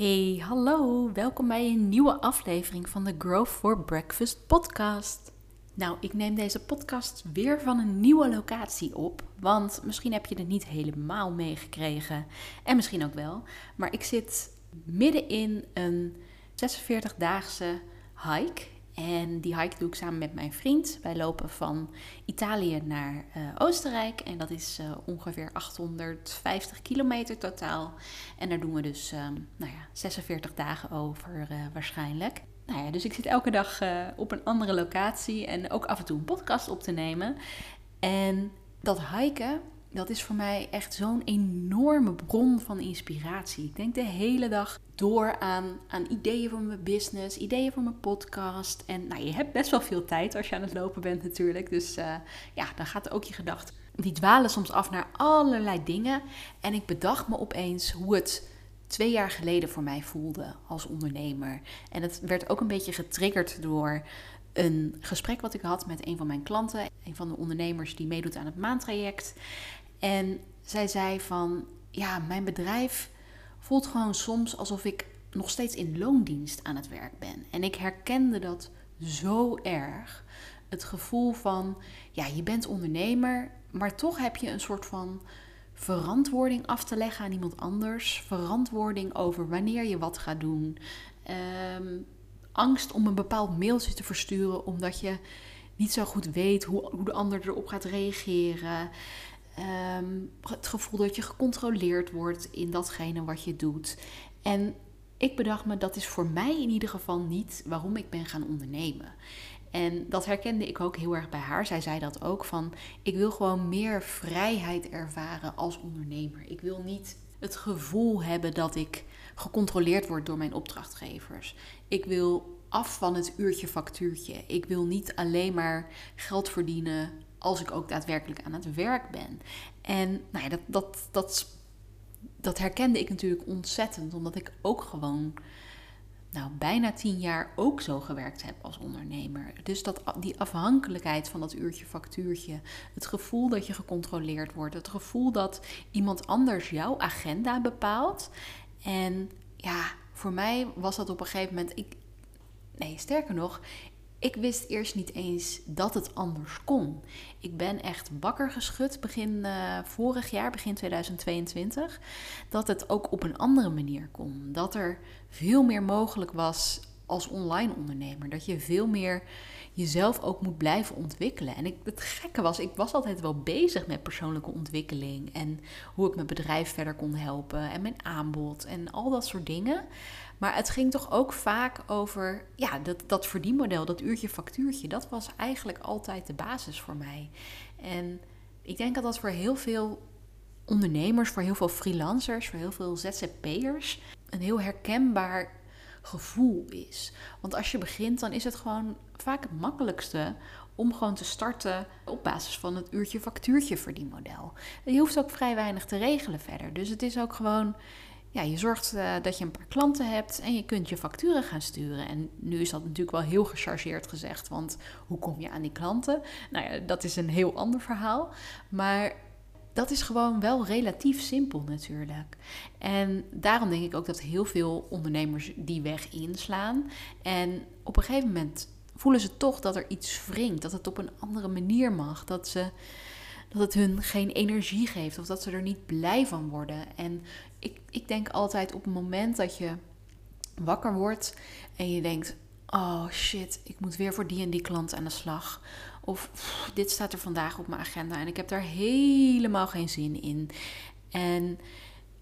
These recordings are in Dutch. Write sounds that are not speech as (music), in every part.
Hey, hallo, welkom bij een nieuwe aflevering van de Grow for Breakfast podcast. Nou, ik neem deze podcast weer van een nieuwe locatie op, want misschien heb je het niet helemaal meegekregen en misschien ook wel, maar ik zit midden in een 46-daagse hike en die hike doe ik samen met mijn vriend. Wij lopen van Italië naar uh, Oostenrijk. En dat is uh, ongeveer 850 kilometer totaal. En daar doen we dus uh, nou ja, 46 dagen over uh, waarschijnlijk. Nou ja, dus ik zit elke dag op een andere locatie en ook af en toe een podcast op te nemen. En dat hiken, dat is voor mij echt zo'n enorme bron van inspiratie. Ik denk de hele dag door aan, aan ideeën voor mijn business, ideeën voor mijn podcast. En nou, je hebt best wel veel tijd als je aan het lopen bent natuurlijk. Dus uh, ja, dan gaat ook je gedachten. Die dwalen soms af naar allerlei dingen. En ik bedacht me opeens hoe het twee jaar geleden voor mij voelde als ondernemer. En het werd ook een beetje getriggerd door een gesprek wat ik had met een van mijn klanten, een van de ondernemers die meedoet aan het maantraject. En zij zei van, ja, mijn bedrijf voelt gewoon soms alsof ik nog steeds in loondienst aan het werk ben. En ik herkende dat zo erg. Het gevoel van, ja, je bent ondernemer, maar toch heb je een soort van verantwoording af te leggen aan iemand anders. Verantwoording over wanneer je wat gaat doen. Ehm, angst om een bepaald mailtje te versturen omdat je niet zo goed weet hoe, hoe de ander erop gaat reageren. Ehm, het gevoel dat je gecontroleerd wordt in datgene wat je doet. En ik bedacht me, dat is voor mij in ieder geval niet waarom ik ben gaan ondernemen. En dat herkende ik ook heel erg bij haar. Zij zei dat ook van, ik wil gewoon meer vrijheid ervaren als ondernemer. Ik wil niet het gevoel hebben dat ik gecontroleerd word door mijn opdrachtgevers. Ik wil af van het uurtje factuurtje. Ik wil niet alleen maar geld verdienen als ik ook daadwerkelijk aan het werk ben. En nou ja, dat, dat, dat, dat herkende ik natuurlijk ontzettend, omdat ik ook gewoon nou, bijna tien jaar ook zo gewerkt heb als ondernemer. Dus dat, die afhankelijkheid van dat uurtje factuurtje, het gevoel dat je gecontroleerd wordt, het gevoel dat iemand anders jouw agenda bepaalt. En ja, voor mij was dat op een gegeven moment. Ik, nee, sterker nog, ik wist eerst niet eens dat het anders kon. Ik ben echt wakker geschud begin uh, vorig jaar, begin 2022, dat het ook op een andere manier kon. Dat er veel meer mogelijk was als online ondernemer. Dat je veel meer jezelf ook moet blijven ontwikkelen. En ik, het gekke was, ik was altijd wel bezig met persoonlijke ontwikkeling en hoe ik mijn bedrijf verder kon helpen en mijn aanbod en al dat soort dingen. Maar het ging toch ook vaak over ja, dat, dat verdienmodel, dat uurtje factuurtje. Dat was eigenlijk altijd de basis voor mij. En ik denk dat dat voor heel veel ondernemers, voor heel veel freelancers, voor heel veel ZZP'ers een heel herkenbaar gevoel is. Want als je begint, dan is het gewoon vaak het makkelijkste om gewoon te starten op basis van het uurtje factuurtje verdienmodel. Je hoeft ook vrij weinig te regelen verder. Dus het is ook gewoon ja, je zorgt uh, dat je een paar klanten hebt en je kunt je facturen gaan sturen. En nu is dat natuurlijk wel heel gechargeerd gezegd, want hoe kom je aan die klanten? Nou ja, dat is een heel ander verhaal. Maar dat is gewoon wel relatief simpel natuurlijk. En daarom denk ik ook dat heel veel ondernemers die weg inslaan. En op een gegeven moment voelen ze toch dat er iets wringt, dat het op een andere manier mag, dat ze dat het hun geen energie geeft of dat ze er niet blij van worden. En ik, ik denk altijd op het moment dat je wakker wordt en je denkt: oh shit, ik moet weer voor die en die klant aan de slag. Of dit staat er vandaag op mijn agenda en ik heb daar helemaal geen zin in. En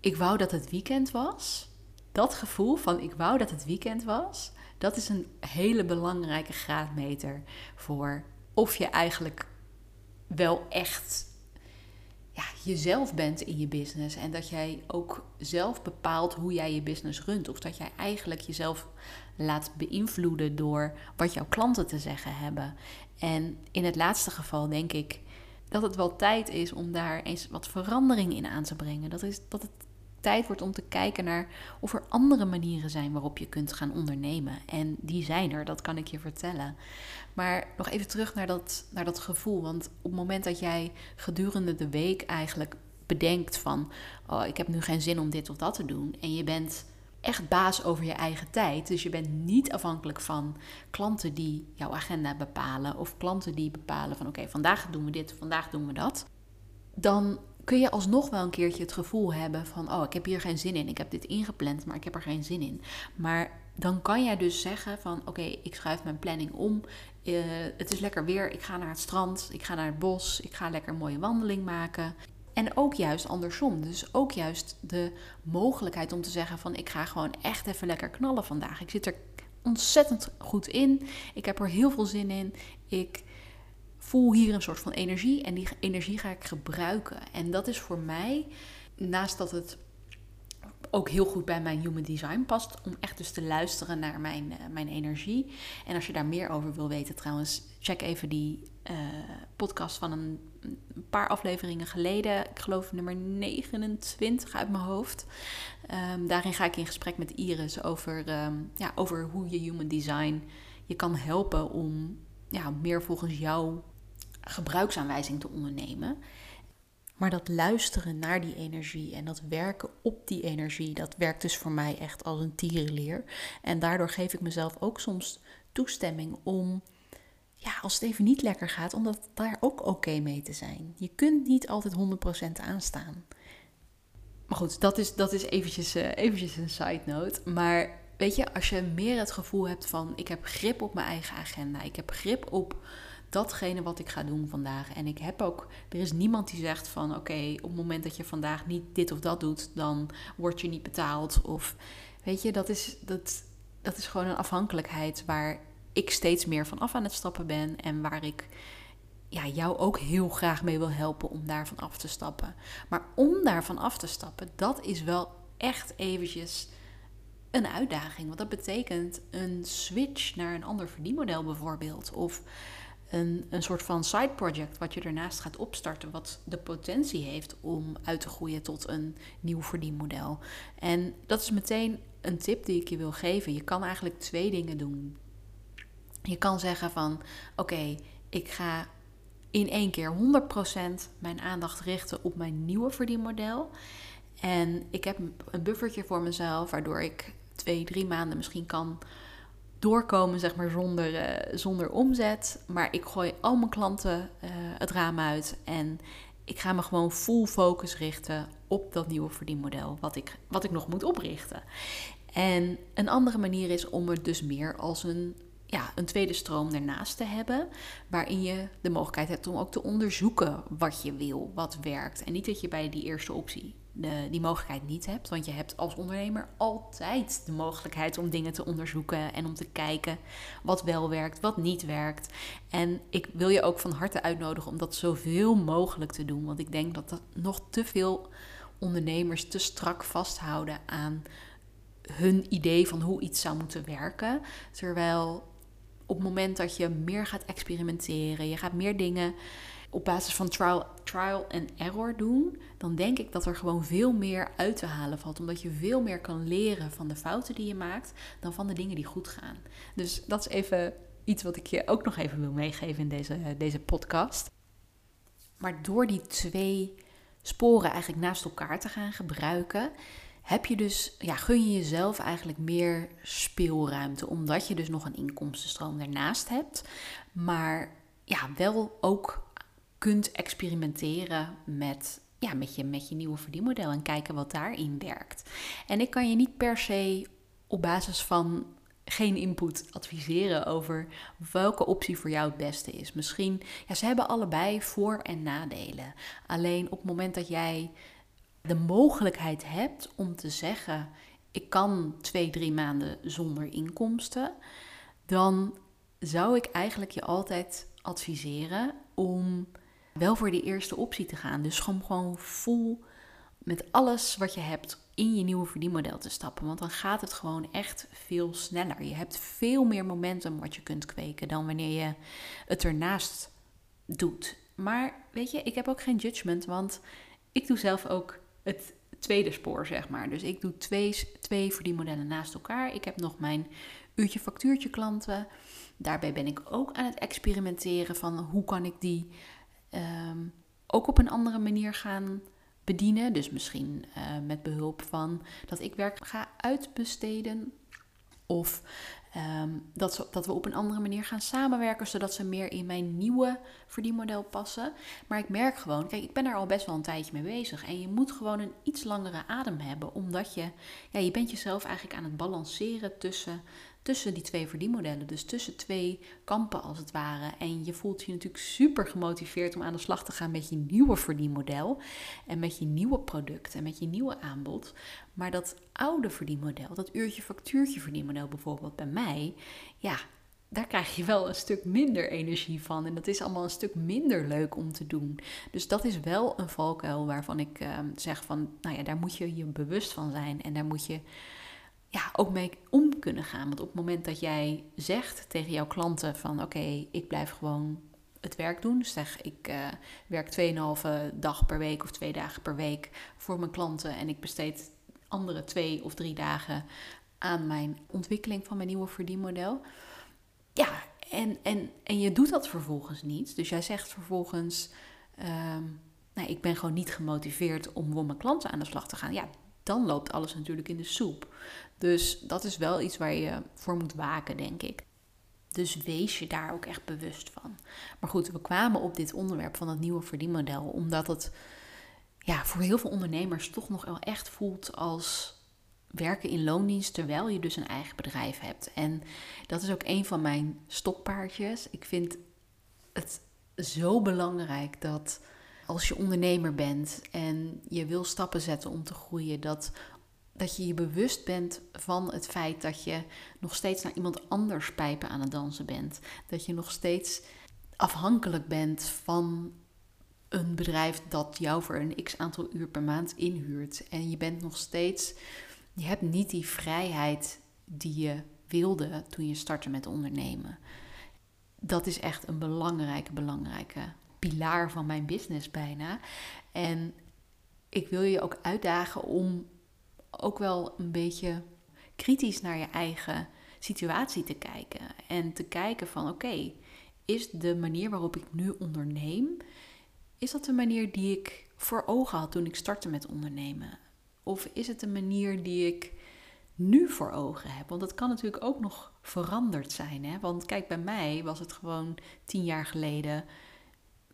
ik wou dat het weekend was. Dat gevoel van ik wou dat het weekend was, dat is een hele belangrijke graadmeter voor of je eigenlijk wel echt ja, jezelf bent in je business. En dat jij ook zelf bepaalt hoe jij je business runt. Of dat jij eigenlijk jezelf laat beïnvloeden door wat jouw klanten te zeggen hebben. En in het laatste geval denk ik dat het wel tijd is om daar eens wat verandering in aan te brengen. Dat, is, dat het tijd wordt om te kijken naar of er andere manieren zijn waarop je kunt gaan ondernemen. En die zijn er, dat kan ik je vertellen. Maar nog even terug naar dat, naar dat gevoel. Want op het moment dat jij gedurende de week eigenlijk bedenkt van... oh, ik heb nu geen zin om dit of dat te doen... en je bent echt baas over je eigen tijd. Dus je bent niet afhankelijk van klanten die jouw agenda bepalen of klanten die bepalen van oké, vandaag doen we dit, vandaag doen we dat. Dan kun je alsnog wel een keertje het gevoel hebben van oh, ik heb hier geen zin in. Ik heb dit ingepland, maar ik heb er geen zin in. Maar dan kan jij dus zeggen van oké, ik schuif mijn planning om. Uh, het is lekker weer, ik ga naar het strand, ik ga naar het bos, ik ga lekker een mooie wandeling maken. En ook juist andersom. Dus ook juist de mogelijkheid om te zeggen van ik ga gewoon echt even lekker knallen vandaag. Ik zit er ontzettend goed in. Ik heb er heel veel zin in. Ik voel hier een soort van energie en die energie ga ik gebruiken. En dat is voor mij, naast dat het ook heel goed bij mijn human design past. Om echt dus te luisteren naar mijn, uh, mijn energie. En als je daar meer over wil weten trouwens, check even die uh, podcast van een, een, paar afleveringen geleden. Ik geloof nummer 29 uit mijn hoofd. Um, daarin ga ik in gesprek met Iris over, um, ja, over hoe je human design je kan helpen om ja, meer volgens jouw gebruiksaanwijzing te ondernemen. Maar dat luisteren naar die energie en dat werken op die energie, dat werkt dus voor mij echt als een tierenleer. En daardoor geef ik mezelf ook soms toestemming om, ja, als het even niet lekker gaat, om daar ook oké mee te zijn. Je kunt niet altijd 100% aanstaan. Maar goed, dat is, dat is eventjes, uh, eventjes een side note. Maar weet je, als je meer het gevoel hebt van ik heb grip op mijn eigen agenda, ik heb grip op datgene wat ik ga doen vandaag. En ik heb ook, er is niemand die zegt van oké, op het moment dat je vandaag niet dit of dat doet, dan word je niet betaald. Of weet je, dat is, dat, dat is gewoon een afhankelijkheid waar ik steeds meer van af aan het stappen ben. En waar ik ja, jou ook heel graag mee wil helpen om daarvan af te stappen. Maar om daarvan af te stappen, dat is wel echt eventjes een uitdaging. Want dat betekent een switch naar een ander verdienmodel bijvoorbeeld. Of een, een soort van side project wat je ernaast gaat opstarten, wat de potentie heeft om uit te groeien tot een nieuw verdienmodel. En dat is meteen een tip die ik je wil geven. Je kan eigenlijk twee dingen doen. Je kan zeggen van oké, ik ga in één keer 100% mijn aandacht richten op mijn nieuwe verdienmodel. En ik heb een buffertje voor mezelf, waardoor ik twee, drie maanden misschien kan doorkomen, zeg maar, zonder, uh, zonder omzet. Maar ik gooi al mijn klanten uh, het raam uit en ik ga me gewoon full focus richten op dat nieuwe verdienmodel, wat ik, wat ik nog moet oprichten. En een andere manier is om het dus meer als een, ja, een tweede stroom ernaast te hebben, waarin je de mogelijkheid hebt om ook te onderzoeken wat je wil, wat werkt. En niet dat je bij die eerste optie de, die mogelijkheid niet hebt. Want je hebt als ondernemer altijd de mogelijkheid om dingen te onderzoeken en om te kijken wat wel werkt, wat niet werkt. En ik wil je ook van harte uitnodigen om dat zoveel mogelijk te doen. Want ik denk dat dat nog te veel ondernemers te strak vasthouden aan hun idee van hoe iets zou moeten werken. Terwijl op het moment dat je meer gaat experimenteren, je gaat meer dingen op basis van trial, trial en error doen, dan denk ik dat er gewoon veel meer uit te halen valt. Omdat je veel meer kan leren van de fouten die je maakt dan van de dingen die goed gaan. Dus dat is even iets wat ik je ook nog even wil meegeven in deze, deze podcast. Maar door die twee sporen eigenlijk naast elkaar te gaan gebruiken, heb je dus, ja, gun je jezelf eigenlijk meer speelruimte. Omdat je dus nog een inkomstenstroom daarnaast hebt. Maar ja, wel ook kunt experimenteren met, ja, met, je, met je nieuwe verdienmodel en kijken wat daarin werkt. En ik kan je niet per se op basis van geen input adviseren over welke optie voor jou het beste is. Misschien, ja, ze hebben allebei voor- en nadelen. Alleen op het moment dat jij de mogelijkheid hebt om te zeggen: ik kan twee, drie maanden zonder inkomsten, dan zou ik eigenlijk je altijd adviseren om wel voor die eerste optie te gaan. Dus gewoon, gewoon vol met alles wat je hebt in je nieuwe verdienmodel te stappen. Want dan gaat het gewoon echt veel sneller. Je hebt veel meer momentum wat je kunt kweken dan wanneer je het ernaast doet. Maar weet je, ik heb ook geen judgment, want ik doe zelf ook het tweede spoor, zeg maar. Dus ik doe twee, twee verdienmodellen naast elkaar. Ik heb nog mijn uurtje factuurtje klanten. Daarbij ben ik ook aan het experimenteren van hoe kan ik die Ehm, ook op een andere manier gaan bedienen. Dus misschien uh, met behulp van dat ik werk ga uitbesteden. Of um, dat, dat we op een andere manier gaan samenwerken, zodat ze meer in mijn nieuwe verdienmodel passen. Maar ik merk gewoon, kijk, ik ben er al best wel een tijdje mee bezig. En je moet gewoon een iets langere adem hebben, omdat je, ja, je bent jezelf eigenlijk aan het balanceren tussen tussen die twee verdienmodellen. Dus tussen twee kampen als het ware. En je voelt je natuurlijk super gemotiveerd om aan de slag te gaan met je nieuwe verdienmodel. En met je nieuwe product en met je nieuwe aanbod. Maar dat oude verdienmodel, dat uurtje factuurtje verdienmodel bijvoorbeeld bij mij. Ja, daar krijg je wel een stuk minder energie van. En dat is allemaal een stuk minder leuk om te doen. Dus dat is wel een valkuil waarvan ik uh, zeg van, nou ja, daar moet je je bewust van zijn. En daar moet je ja, ook mee om kunnen gaan. Want op het moment dat jij zegt tegen jouw klanten van oké, ik blijf gewoon het werk doen. Dus zeg ik uh, werk 2,5 dag per week of twee dagen per week voor mijn klanten en ik besteed andere twee of drie dagen aan mijn ontwikkeling van mijn nieuwe verdienmodel. Ja, en, en, en je doet dat vervolgens niet. Dus jij zegt vervolgens, um, nou, ik ben gewoon niet gemotiveerd om voor mijn klanten aan de slag te gaan. Ja, dan loopt alles natuurlijk in de soep. Dus dat is wel iets waar je voor moet waken, denk ik. Dus wees je daar ook echt bewust van. Maar goed, we kwamen op dit onderwerp van het nieuwe verdienmodel, omdat het ja, voor heel veel ondernemers toch nog wel echt voelt als werken in loondienst terwijl je dus een eigen bedrijf hebt. En dat is ook een van mijn stokpaardjes. Ik vind het zo belangrijk dat als je ondernemer bent en je wil stappen zetten om te groeien, dat, dat je je bewust bent van het feit dat je nog steeds naar iemand anders pijpen aan het dansen bent. Dat je nog steeds afhankelijk bent van een bedrijf dat jou voor een x aantal uur per maand inhuurt. En je bent nog steeds, je hebt niet die vrijheid die je wilde toen je startte met ondernemen. Dat is echt een belangrijke, belangrijke pilaar van mijn business bijna. En ik wil je ook uitdagen om ook wel een beetje kritisch naar je eigen situatie te kijken. En te kijken van oké, is de manier waarop ik nu onderneem, is dat de manier die ik voor ogen had toen ik startte met ondernemen? Of is het de manier die ik nu voor ogen heb? Want dat kan natuurlijk ook nog veranderd zijn. Hè? Want kijk, bij mij was het gewoon tien jaar geleden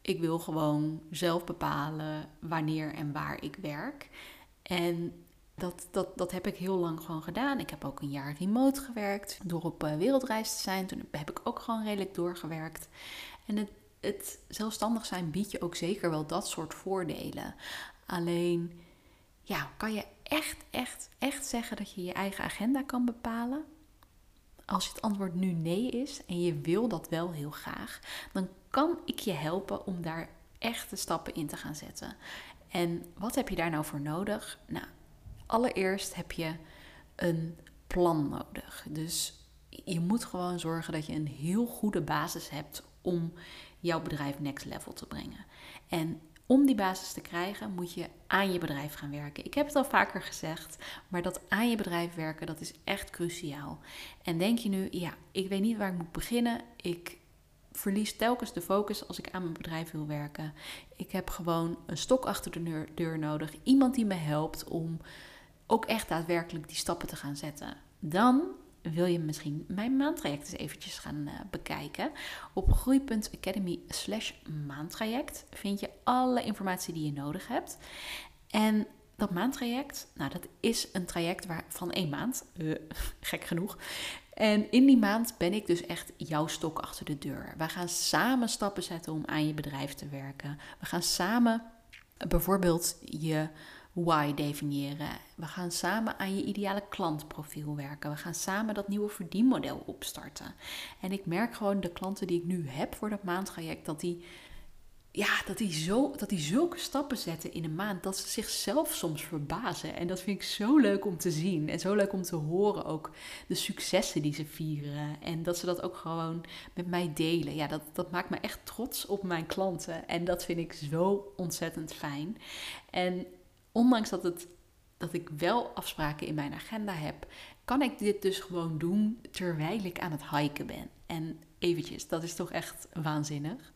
ik wil gewoon zelf bepalen wanneer en waar ik werk. En dat, dat, dat heb ik heel lang gewoon gedaan. Ik heb ook een jaar remote gewerkt door op uh, wereldreis te zijn. Toen heb ik ook gewoon redelijk doorgewerkt. En het, het zelfstandig zijn biedt je ook zeker wel dat soort voordelen. Alleen, ja, kan je echt, echt, echt zeggen dat je je eigen agenda kan bepalen? Als het antwoord nu nee is en je wil dat wel heel graag, dan kan ik je helpen om daar echte stappen in te gaan zetten. En wat heb je daar nou voor nodig? Nou, allereerst heb je een plan nodig. Dus je moet gewoon zorgen dat je een heel goede basis hebt om jouw bedrijf next level te brengen. En om die basis te krijgen, moet je aan je bedrijf gaan werken. Ik heb het al vaker gezegd, maar dat aan je bedrijf werken, dat is echt cruciaal. En denk je nu, ja, ik weet niet waar ik moet beginnen. Ik verlies telkens de focus als ik aan mijn bedrijf wil werken. Ik heb gewoon een stok achter de deur nodig. Iemand die me helpt om ook echt daadwerkelijk die stappen te gaan zetten. Dan wil je misschien mijn maandtraject eens eventjes gaan uh, bekijken. Op groei.academy slash maandtraject vind je alle informatie die je nodig hebt. En dat maandtraject, nou dat is een traject waar, van één maand, uh, (laughs) gek genoeg. En in die maand ben ik dus echt jouw stok achter de deur. We gaan samen stappen zetten om aan je bedrijf te werken. We gaan samen bijvoorbeeld je why definiëren. We gaan samen aan je ideale klantprofiel werken. We gaan samen dat nieuwe verdienmodel opstarten. En ik merk gewoon de klanten die ik nu heb voor dat maandtraject, dat die ja, dat die, zo, dat die zulke stappen zetten in een maand, dat ze zichzelf soms verbazen. En dat vind ik zo leuk om te zien. En zo leuk om te horen ook de successen die ze vieren. En dat ze dat ook gewoon met mij delen. Ja, dat, dat maakt me echt trots op mijn klanten. En dat vind ik zo ontzettend fijn. En ondanks dat, het, dat ik wel afspraken in mijn agenda heb, kan ik dit dus gewoon doen terwijl ik aan het hiken ben. En eventjes, dat is toch echt waanzinnig.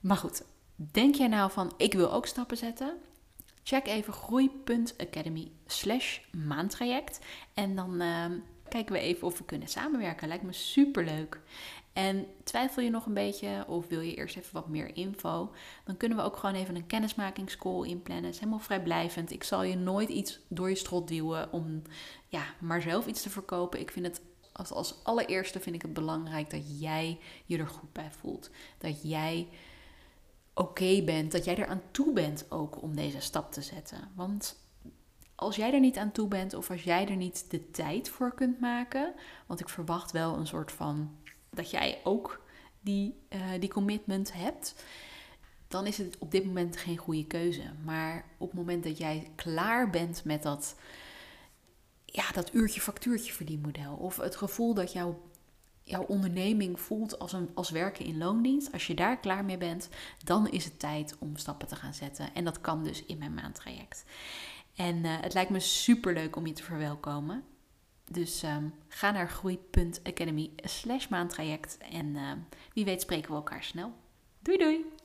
Maar goed, denk jij nou van ik wil ook stappen zetten? check even groei.academy slash maantraject. En dan ehm, kijken we even of we kunnen samenwerken. Lijkt me super leuk. En twijfel je nog een beetje of wil je eerst even wat meer info? Dan kunnen we ook gewoon even een kennismakingscall inplannen. Het is helemaal vrijblijvend. Ik zal je nooit iets door je strot duwen om ja, maar zelf iets te verkopen. Ik vind het als, als allereerste vind ik het belangrijk dat jij je er goed bij voelt. Dat jij oké bent, dat jij er aan toe bent ook om deze stap te zetten. Want als jij er niet aan toe bent of als jij er niet de tijd voor kunt maken, want ik verwacht wel een soort van dat jij ook die, uh, die commitment hebt, dan is het op dit moment geen goede keuze. Maar op het moment dat jij klaar bent met dat, ja, dat uurtje factuurtje verdienmodel, of het gevoel dat jouw, jouw onderneming voelt als, een, als werken in loondienst, als je daar klaar mee bent, dan is het tijd om stappen te gaan zetten. En dat kan dus in mijn maandtraject. En uh, het lijkt me super leuk om je te verwelkomen. Dus um, ga naar groei.academy slash maandtraject en uh, wie weet spreken we elkaar snel. Doei doei!